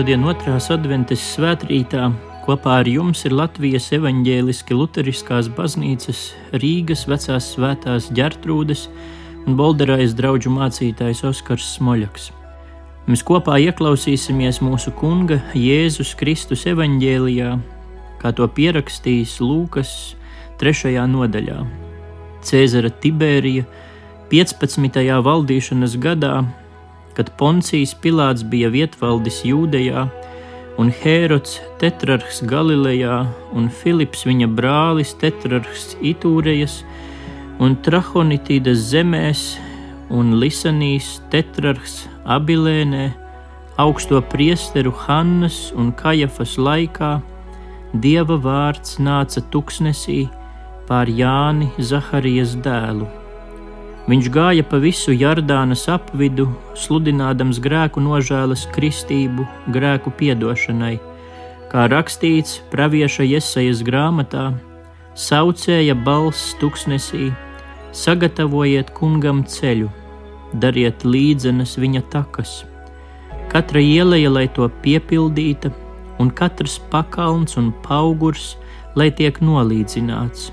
Šodien otrās adventes svētrītā kopā ar jums ir Latvijas evaņģēliski luteriskās baznīcas Rīgas vecās svētās ģertrūdes un Bolderais draugu mācītājs Oskars Smoļaks. Mēs kopā ieklausīsimies mūsu Kunga Jēzus Kristus evaņģēlijā, kā to pierakstījis Lūkas 3. nodaļā. Cēzara Tibērija 15. valdīšanas gadā kad Poncijs Pilārs bija vietvaldis Jūdejā, un Hērods tetrarhs Galilejā, un Filips viņa brālis tetrarhs Itūrejas, un Trahonitīdas zemēs, un Lisanīs tetrarhs Abilēnē, augsto priesteru Hannas un Kajafas laikā, Dieva vārds nāca tuksnesī pār Jāni Zaharijas dēlu Viņš gāja pa visu Jardānas apvidu, sludinādams grēku nožēlas kristību, grēku piedošanai, kā rakstīts pravieša iesaijas grāmatā, saucēja balss tuksnesī, sagatavojiet kungam ceļu, dariet līdzenas viņa takas. Katra ieleja, lai to piepildīta, un katrs pakalns un augurs, lai tiek nolīdzināts,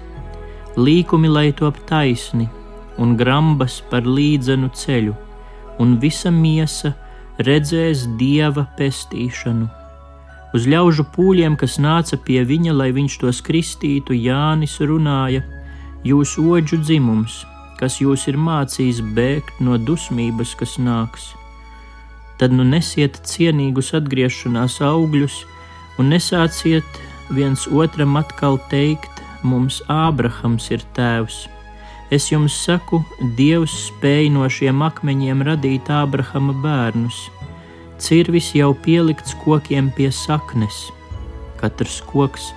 līkumi, lai top taisni un grambas par līdzenu ceļu, un visa miesa redzēs dieva pestīšanu. Uz ļaužu pūļiem, kas nāca pie viņa, lai viņš tos kristītu, Jānis runāja: Jūs oģu dzimums, kas jūs ir mācījis bēgt no dusmības, kas nāks. Tad nu nesiet cienīgus atgriešanās augļus, un nesāciet viens otram atkal teikt, mums Ābrahams ir tēvs Es jums saku, Dievs spēja no šiem akmeņiem radīt Ābrahama bērnus. Cirvis jau pielikts kokiem pie saknes. Katrs koks,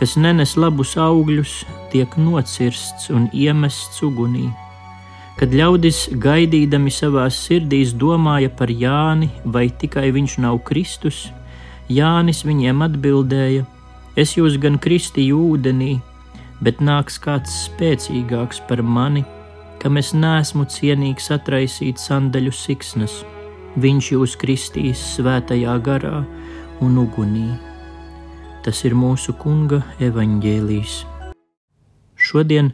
kas nenes labus augļus, tiek nocirsts un iemests ugunī. Kad ļaudis gaidīdami savās sirdīs domāja par Jāni, vai tikai viņš nav Kristus, Jānis viņiem atbildēja: Es jūs gan kristīju ūdenī, bet nāks kāds spēcīgāks par mani, kam es nesmu cienīgs atraisīt sandaļu siksnas. Viņš jūs kristīs svētajā garā un ugunī. Tas ir mūsu Kunga evaņģēlijs. Šodien,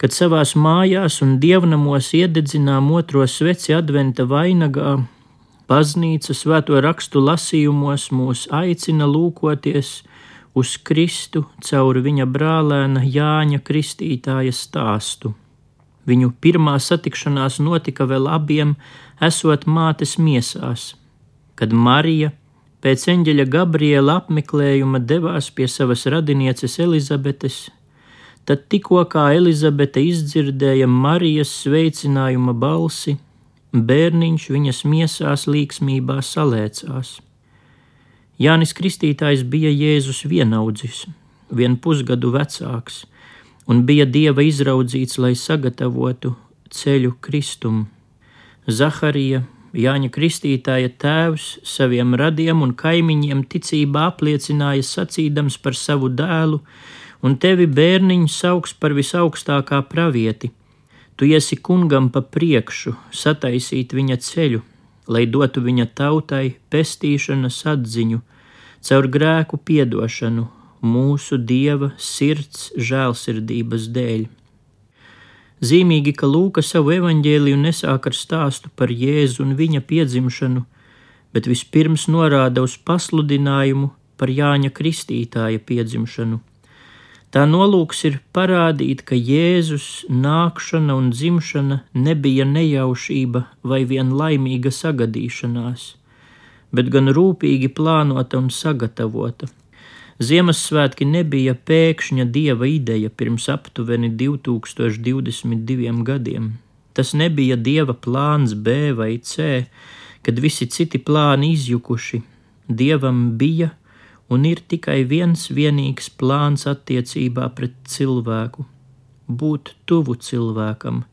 kad savās mājās un dievnamos iededzinām otro sveci adventa vainagā, baznīca svēto rakstu lasījumos mūs aicina lūkoties uz Kristu caur viņa brālēna Jāņa Kristītāja stāstu. Viņu pirmā satikšanās notika vēl abiem, esot mātes miesās, kad Marija pēc eņģeļa Gabriela apmeklējuma devās pie savas radinieces Elizabetes, tad tikko kā Elizabete izdzirdēja Marijas sveicinājuma balsi, bērniņš viņas miesās līksmībā salēcās. Jānis Kristītājs bija Jēzus vienaudzis, vien pusgadu vecāks, un bija dieva izraudzīts, lai sagatavotu ceļu Kristum. Zaharija, Jāņa Kristītāja tēvs, saviem radiem un kaimiņiem ticībā apliecināja sacīdams par savu dēlu, un tevi bērniņu sauks par visaugstākā pravieti. Tu esi kungam pa priekšu, sataisīt viņa ceļu, lai dotu viņa tautai pestīšanas atziņu, caur grēku piedošanu mūsu dieva sirds žēlsirdības dēļ. Zīmīgi, ka Lūka savu evaņģēliju nesāk ar stāstu par Jēzu un viņa piedzimšanu, bet vispirms norāda uz pasludinājumu par Jāņa Kristītāja piedzimšanu. Tā nolūks ir parādīt, ka Jēzus nākšana un dzimšana nebija nejaušība vai vien laimīga sagadīšanās, bet gan rūpīgi plānota un sagatavota. Ziemassvētki nebija pēkšņa dieva ideja pirms aptuveni 2022 gadiem. Tas nebija dieva plāns B vai C, kad visi citi plāni izjukuši. Dievam bija un ir tikai viens vienīgs plāns attiecībā pret cilvēku - būt tuvu cilvēkam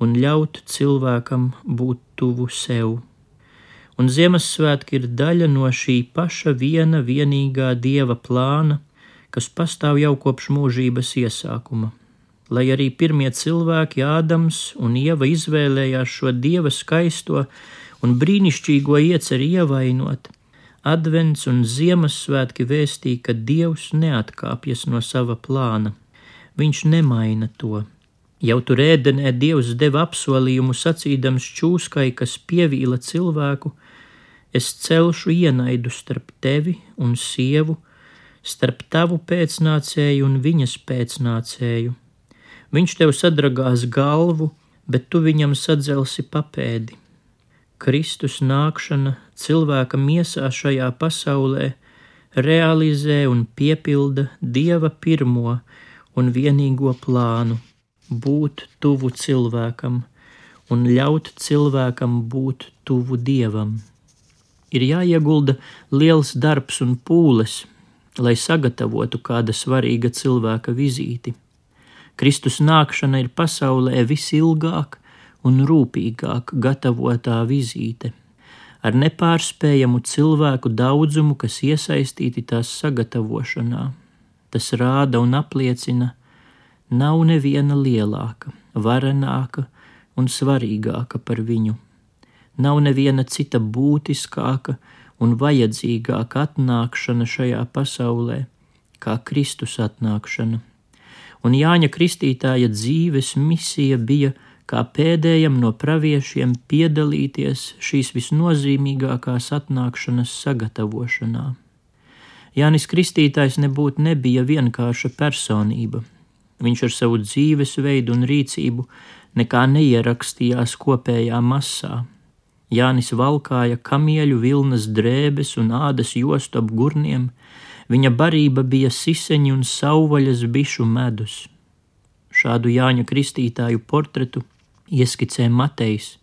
un ļaut cilvēkam būt tuvu sev. Un Ziemassvētki ir daļa no šī paša viena vienīgā dieva plāna, kas pastāv jau kopš mūžības iesākuma. Lai arī pirmie cilvēki, Ādams un Ieva, izvēlējās šo dieva skaisto un brīnišķīgo ieceri ievainot, Advents un Ziemassvētki vēstīja, ka Dievs neatkāpjas no sava plāna. Viņš nemaina to. Jau tur ēdenē Dievs deva apsolījumu sacīdams čūskai, kas pievīla cilvēku, es celšu ienaidu starp tevi un sievu, starp tavu pēcnācēju un viņas pēcnācēju. Viņš tev sadragās galvu, bet tu viņam sadzelsi papēdi. Kristus nākšana cilvēka miesā šajā pasaulē realizē un piepilda Dieva pirmo un vienīgo plānu - būt tuvu cilvēkam un ļaut cilvēkam būt tuvu Dievam. Ir jāiegulda liels darbs un pūles, lai sagatavotu kāda svarīga cilvēka vizīti. Kristus nākšana ir pasaulē visilgāk un rūpīgāk gatavotā vizīte, ar nepārspējamu cilvēku daudzumu, kas iesaistīti tās sagatavošanā. Tas rāda un apliecina, nav neviena lielāka, varenāka un svarīgāka par viņu. Nav neviena cita būtiskāka un vajadzīgāka atnākšana šajā pasaulē, kā Kristus atnākšana. Un Jāņa Kristītāja dzīves misija bija kā pēdējam no praviešiem piedalīties šīs visnozīmīgākās atnākšanas sagatavošanā. Jānis Kristītājs nebūtu nebija vienkārša personība. Viņš ar savu dzīvesveidu un rīcību nekā neierakstījās kopējā masā, Jānis valkāja kamieļu vilnas drēbes un ādas jostu ap gurniem, viņa barība bija siseņi un sauvaļas bišu medus. Šādu Jāņa Kristītāju portretu ieskicē Matejs,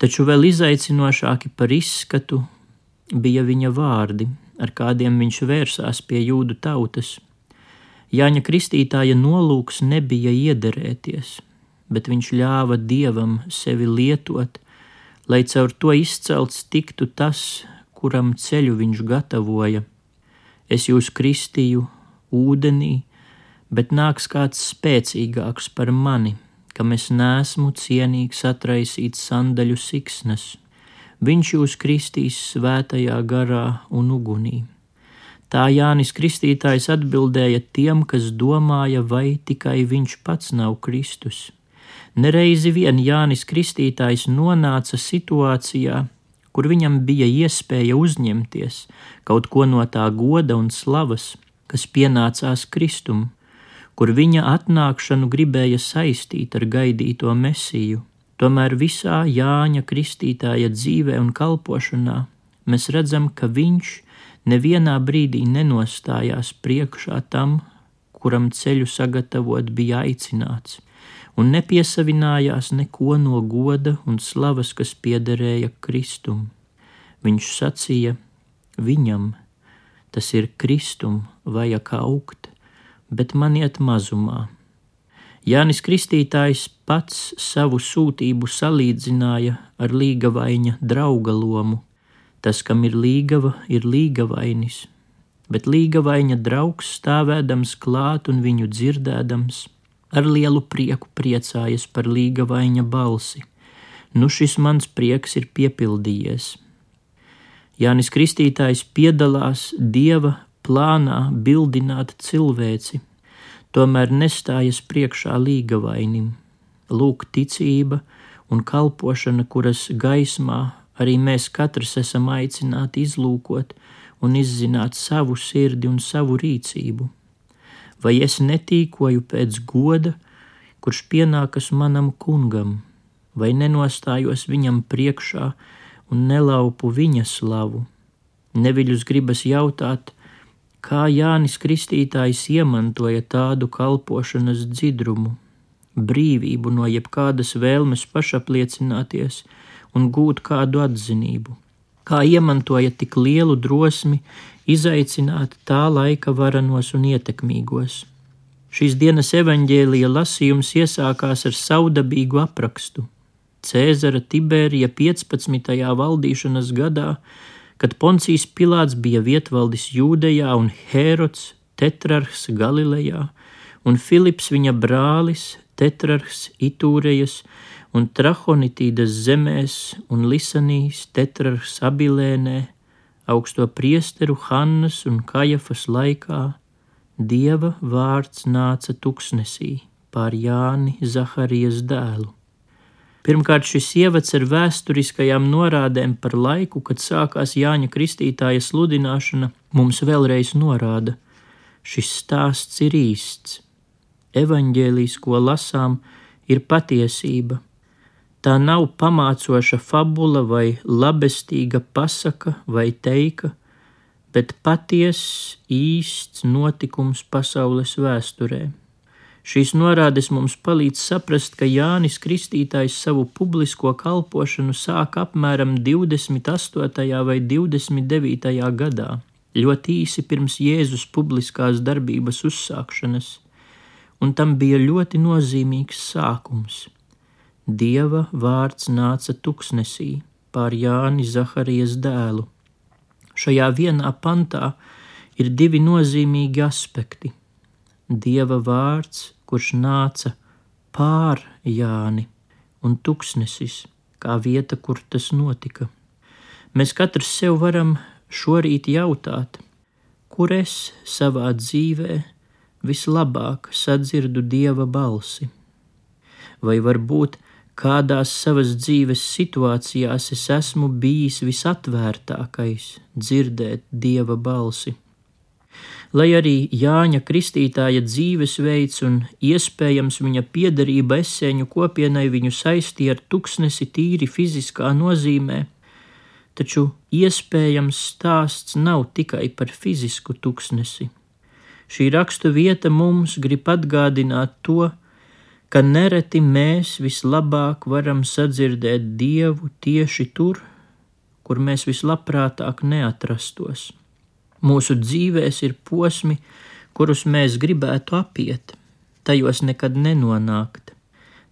taču vēl izaicinošāki par izskatu bija viņa vārdi, ar kādiem viņš vērsās pie jūdu tautas. Jāņa Kristītāja nolūks nebija iederēties, bet viņš ļāva dievam sevi lietot, lai caur to izcelts tiktu tas, kuram ceļu viņš gatavoja. Es jūs kristīju ūdenī, bet nāks kāds spēcīgāks par mani, kam es nesmu cienīgs atraisīt sandaļu siksnas. Viņš jūs kristīs svētajā garā un ugunī. Tā Jānis Kristītājs atbildēja tiem, kas domāja, vai tikai viņš pats nav Kristus. Nereizi vien Jānis Kristītājs nonāca situācijā, kur viņam bija iespēja uzņemties kaut ko no tā goda un slavas, kas pienācās Kristum, kur viņa atnākšanu gribēja saistīt ar gaidīto mesiju. Tomēr visā Jāņa Kristītāja dzīvē un kalpošanā mēs redzam, ka viņš nevienā brīdī nenostājās priekšā tam, kuram ceļu sagatavot bija aicināts un nepiesavinājās neko no goda un slavas, kas piederēja Kristum. Viņš sacīja, viņam tas ir Kristum vajag augt, bet man iet mazumā. Jānis Kristītājs pats savu sūtību salīdzināja ar līgavaina drauga lomu. Tas, kam ir līgava, ir līgavainis, bet līgavaina draugs stāvēdams klāt un viņu dzirdēdams ar lielu prieku priecājas par līga vaņa balsi. Nu šis mans prieks ir piepildījies. Jānis Kristītājs piedalās Dieva plānā bildināt cilvēci, tomēr nestājas priekšā līga vainim. Lūk, ticība un kalpošana, kuras gaismā arī mēs katrs esam aicināti izlūkot un izzināt savu sirdi un savu rīcību vai es netīkoju pēc goda, kurš pienākas manam kungam, vai nenostājos viņam priekšā un nelaupu viņa slavu. Neviļus gribas jautāt, kā Jānis Kristītājs iemantoja tādu kalpošanas dzidrumu, brīvību no jebkādas vēlmes pašapliecināties un gūt kādu atzinību, kā iemantoja tik lielu drosmi izaicināt tā laika varenos un ietekmīgos. Šīs dienas evaņģēlija lasījums iesākās ar saudabīgu aprakstu. Cēzara Tibērija 15. valdīšanas gadā, kad Poncijas Pilāts bija vietvaldis Jūdejā un Hērods tetrarhs Galilejā, un Filips viņa brālis, tetrarhs Itūrejas un Trahonitīdas zemēs un Lisanijas tetrarhs Abilēnē augsto priesteru Hannas un Kajafas laikā Dieva vārds nāca tuksnesī pār Jāni Zaharijas dēlu. Pirmkārt, šis ievads ar vēsturiskajām norādēm par laiku, kad sākās Jāņa Kristītāja sludināšana, mums vēlreiz norāda, šis stāsts ir īsts. Evanģēlijas, ko lasām, ir patiesība. Tā nav pamācoša fabula vai labestīga pasaka vai teika, bet patiess, īsts notikums pasaules vēsturē. Šīs norādes mums palīdz saprast, ka Jānis Kristītājs savu publisko kalpošanu sāk apmēram 28. vai 29. gadā, ļoti īsi pirms Jēzus publiskās darbības uzsākšanas, un tam bija ļoti nozīmīgs sākums. Dieva vārds nāca tuksnesī pār Jāni Zaharijas dēlu Šajā vienā pantā ir divi nozīmīgi aspekti. Dieva vārds, kurš nāca pār Jāni, un tuksnesis, kā vieta, kur tas notika. Mēs katrs sev varam šorīt jautāt, kur es savā dzīvē vislabāk sadzirdu dieva balsi. Vai varbūt kādās savas dzīves situācijās es esmu bijis visatvērtākais dzirdēt dieva balsi. Lai arī Jāņa Kristītāja dzīvesveids un iespējams viņa piederība esēņu kopienai viņu saistīja ar tuksnesi tīri fiziskā nozīmē, taču iespējams stāsts nav tikai par fizisku tuksnesi. Šī rakstu vieta mums grib atgādināt to, ka nereti mēs vislabāk varam sadzirdēt Dievu tieši tur, kur mēs vislabprātāk neatrastos. Mūsu dzīvēs ir posmi, kurus mēs gribētu apiet, tajos nekad nenonākt,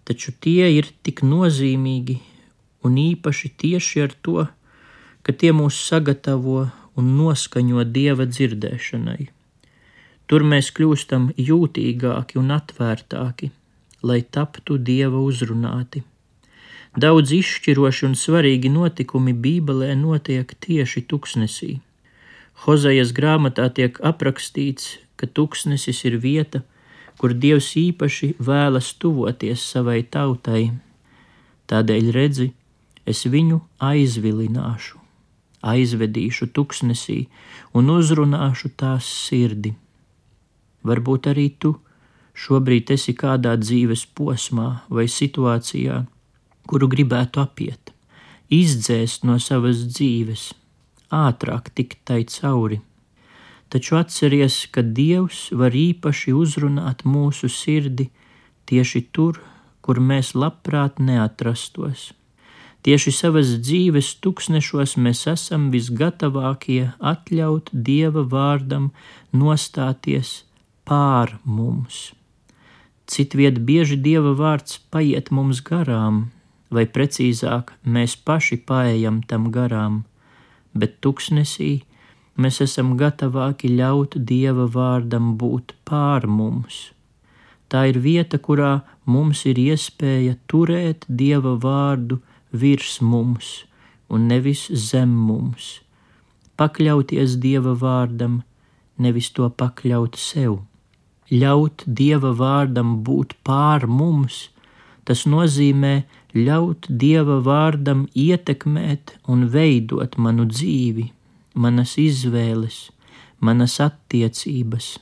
taču tie ir tik nozīmīgi un īpaši tieši ar to, ka tie mūs sagatavo un noskaņo Dieva dzirdēšanai. Tur mēs kļūstam jūtīgāki un atvērtāki lai taptu dieva uzrunāti. Daudz izšķiroši un svarīgi notikumi Bībelē notiek tieši tuksnesī. Hozejas grāmatā tiek aprakstīts, ka tuksnesis ir vieta, kur Dievs īpaši vēlas tuvoties savai tautai. Tādēļ redzi, es viņu aizvilināšu, aizvedīšu tuksnesī un uzrunāšu tās sirdi. Varbūt arī tu Šobrīd esi kādā dzīves posmā vai situācijā, kuru gribētu apiet, izdzēst no savas dzīves, ātrāk tikt tai cauri. Taču atceries, ka Dievs var īpaši uzrunāt mūsu sirdi tieši tur, kur mēs labprāt neatrastos. Tieši savas dzīves tuksnešos mēs esam visgatavākie atļaut Dieva vārdam nostāties pār mums. Citviet bieži Dieva vārds paiet mums garām, vai precīzāk, mēs paši paejam tam garām, bet tuksnesī mēs esam gatavāki ļaut Dieva vārdam būt pār mums. Tā ir vieta, kurā mums ir iespēja turēt Dieva vārdu virs mums un nevis zem mums, pakļauties Dieva vārdam, nevis to pakļaut sev ļaut Dieva vārdam būt pār mums, tas nozīmē ļaut Dieva vārdam ietekmēt un veidot manu dzīvi, manas izvēles, manas attiecības.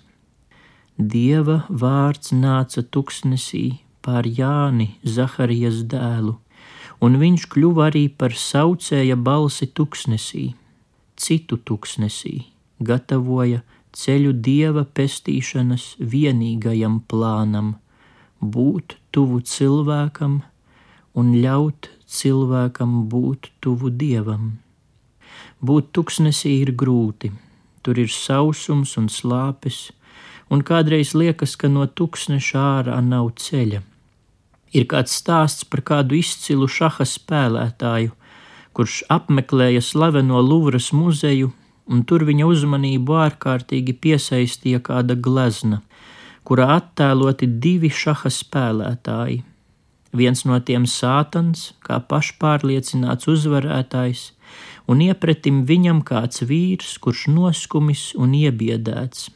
Dieva vārds nāca tuksnesī pār Jāni Zaharijas dēlu, un viņš kļuva arī par saucēja balsi tuksnesī, citu tuksnesī, gatavoja ceļu dieva pestīšanas vienīgajam plānam, būt tuvu cilvēkam un ļaut cilvēkam būt tuvu dievam. Būt tuksnesī ir grūti, tur ir sausums un slāpes, un kādreiz liekas, ka no tuksneša ārā nav ceļa. Ir kāds stāsts par kādu izcilu šaha spēlētāju, kurš apmeklēja slaveno Luvras muzeju un tur viņa uzmanību ārkārtīgi piesaistīja kāda glezna, kurā attēloti divi šaha spēlētāji. Viens no tiem sātans, kā pašpārliecināts uzvarētājs, un iepretim viņam kāds vīrs, kurš noskumis un iebiedēts.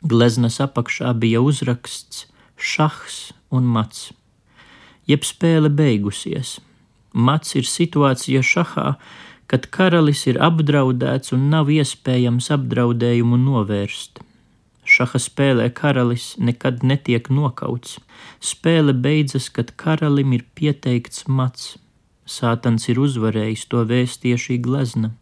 Gleznas apakšā bija uzraksts šahs un mats. Jeb spēle beigusies. Mats ir situācija šahā, kad karalis ir apdraudēts un nav iespējams apdraudējumu novērst. Šaha spēlē karalis nekad netiek nokauts. Spēle beidzas, kad karalim ir pieteikts mats. Sātans ir uzvarējis to vēstieši glezna.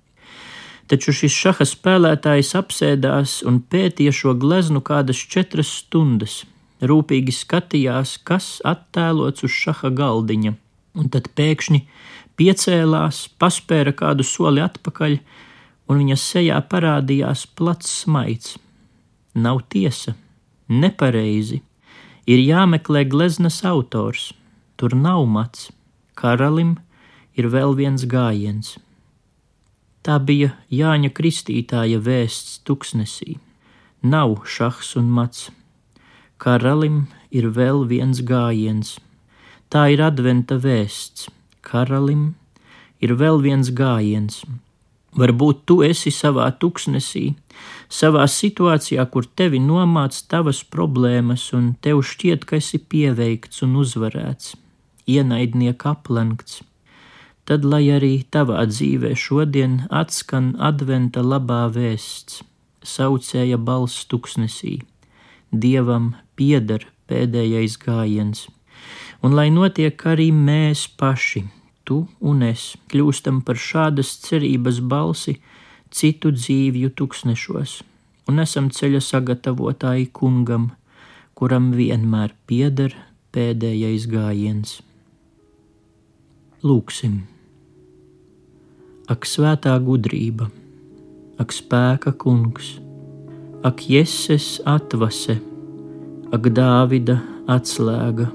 Taču šis šaha spēlētājs apsēdās un pētīja šo gleznu kādas četras stundas, rūpīgi skatījās, kas attēlots uz šaha galdiņa, un tad pēkšņi piecēlās, paspēra kādu soli atpakaļ, un viņa sejā parādījās plats smaids. Nav tiesa, nepareizi, ir jāmeklē gleznas autors, tur nav mats, karalim ir vēl viens gājiens. Tā bija Jāņa Kristītāja vēsts tuksnesī. Nav šahs un mats. Karalim ir vēl viens gājiens. Tā ir adventa vēsts karalim ir vēl viens gājiens. Varbūt tu esi savā tuksnesī, savā situācijā, kur tevi nomāc tavas problēmas, un tev šķiet, ka esi pieveikts un uzvarēts, ienaidnieka aplenkts. Tad, lai arī tavā dzīvē šodien atskan adventa labā vēsts, saucēja balss tuksnesī, Dievam pieder pēdējais gājiens, un lai notiek arī mēs paši tu un es kļūstam par šādas cerības balsi citu dzīvju tuksnešos, un esam ceļa sagatavotāji kungam, kuram vienmēr pieder pēdējais gājiens. Lūksim! Ak, svētā gudrība, ak, spēka kungs, ak, jēzus atvase, ak, Dāvida atslēga,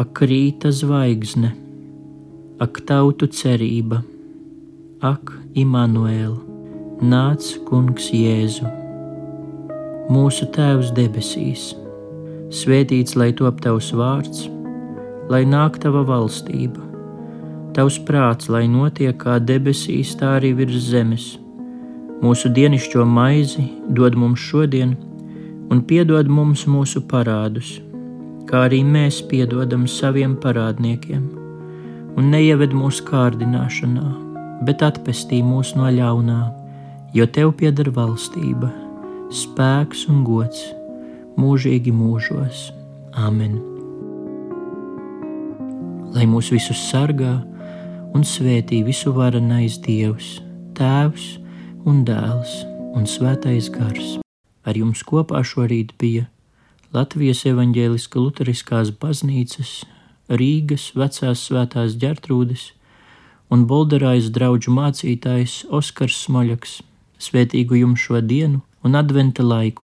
ak, rīta zvaigzne! Ak, tautu cerība, ak, Imānuēl, nāc, Kungs, Jēzu. Mūsu Tēvs debesīs, svētīts lai top tavs vārds, lai nāk tava valstība, tavs prāts, lai notiek kā debesīs, tā arī virs zemes. Mūsu dienascho maizi dod mums šodien, un piedod mums mūsu parādus, kā arī mēs piedodam saviem parādniekiem un neieved mūsu kārdināšanā, bet atpestī mūs no ļaunā, jo tev pieder valstība, spēks un gods mūžīgi mūžos. Āmen! Lai mūs visus sargā un svētī visu varenais Dievs, Tēvs un Dēls un Svētais Gars. Ar jums kopā šorīt bija Latvijas evaņģēliska luteriskās baznīcas Rīgas vecās svētās ģertrūdes un Bolderājas draugu mācītājs Oskars Smoļaks. Svētīgu jums šo dienu un adventa laiku!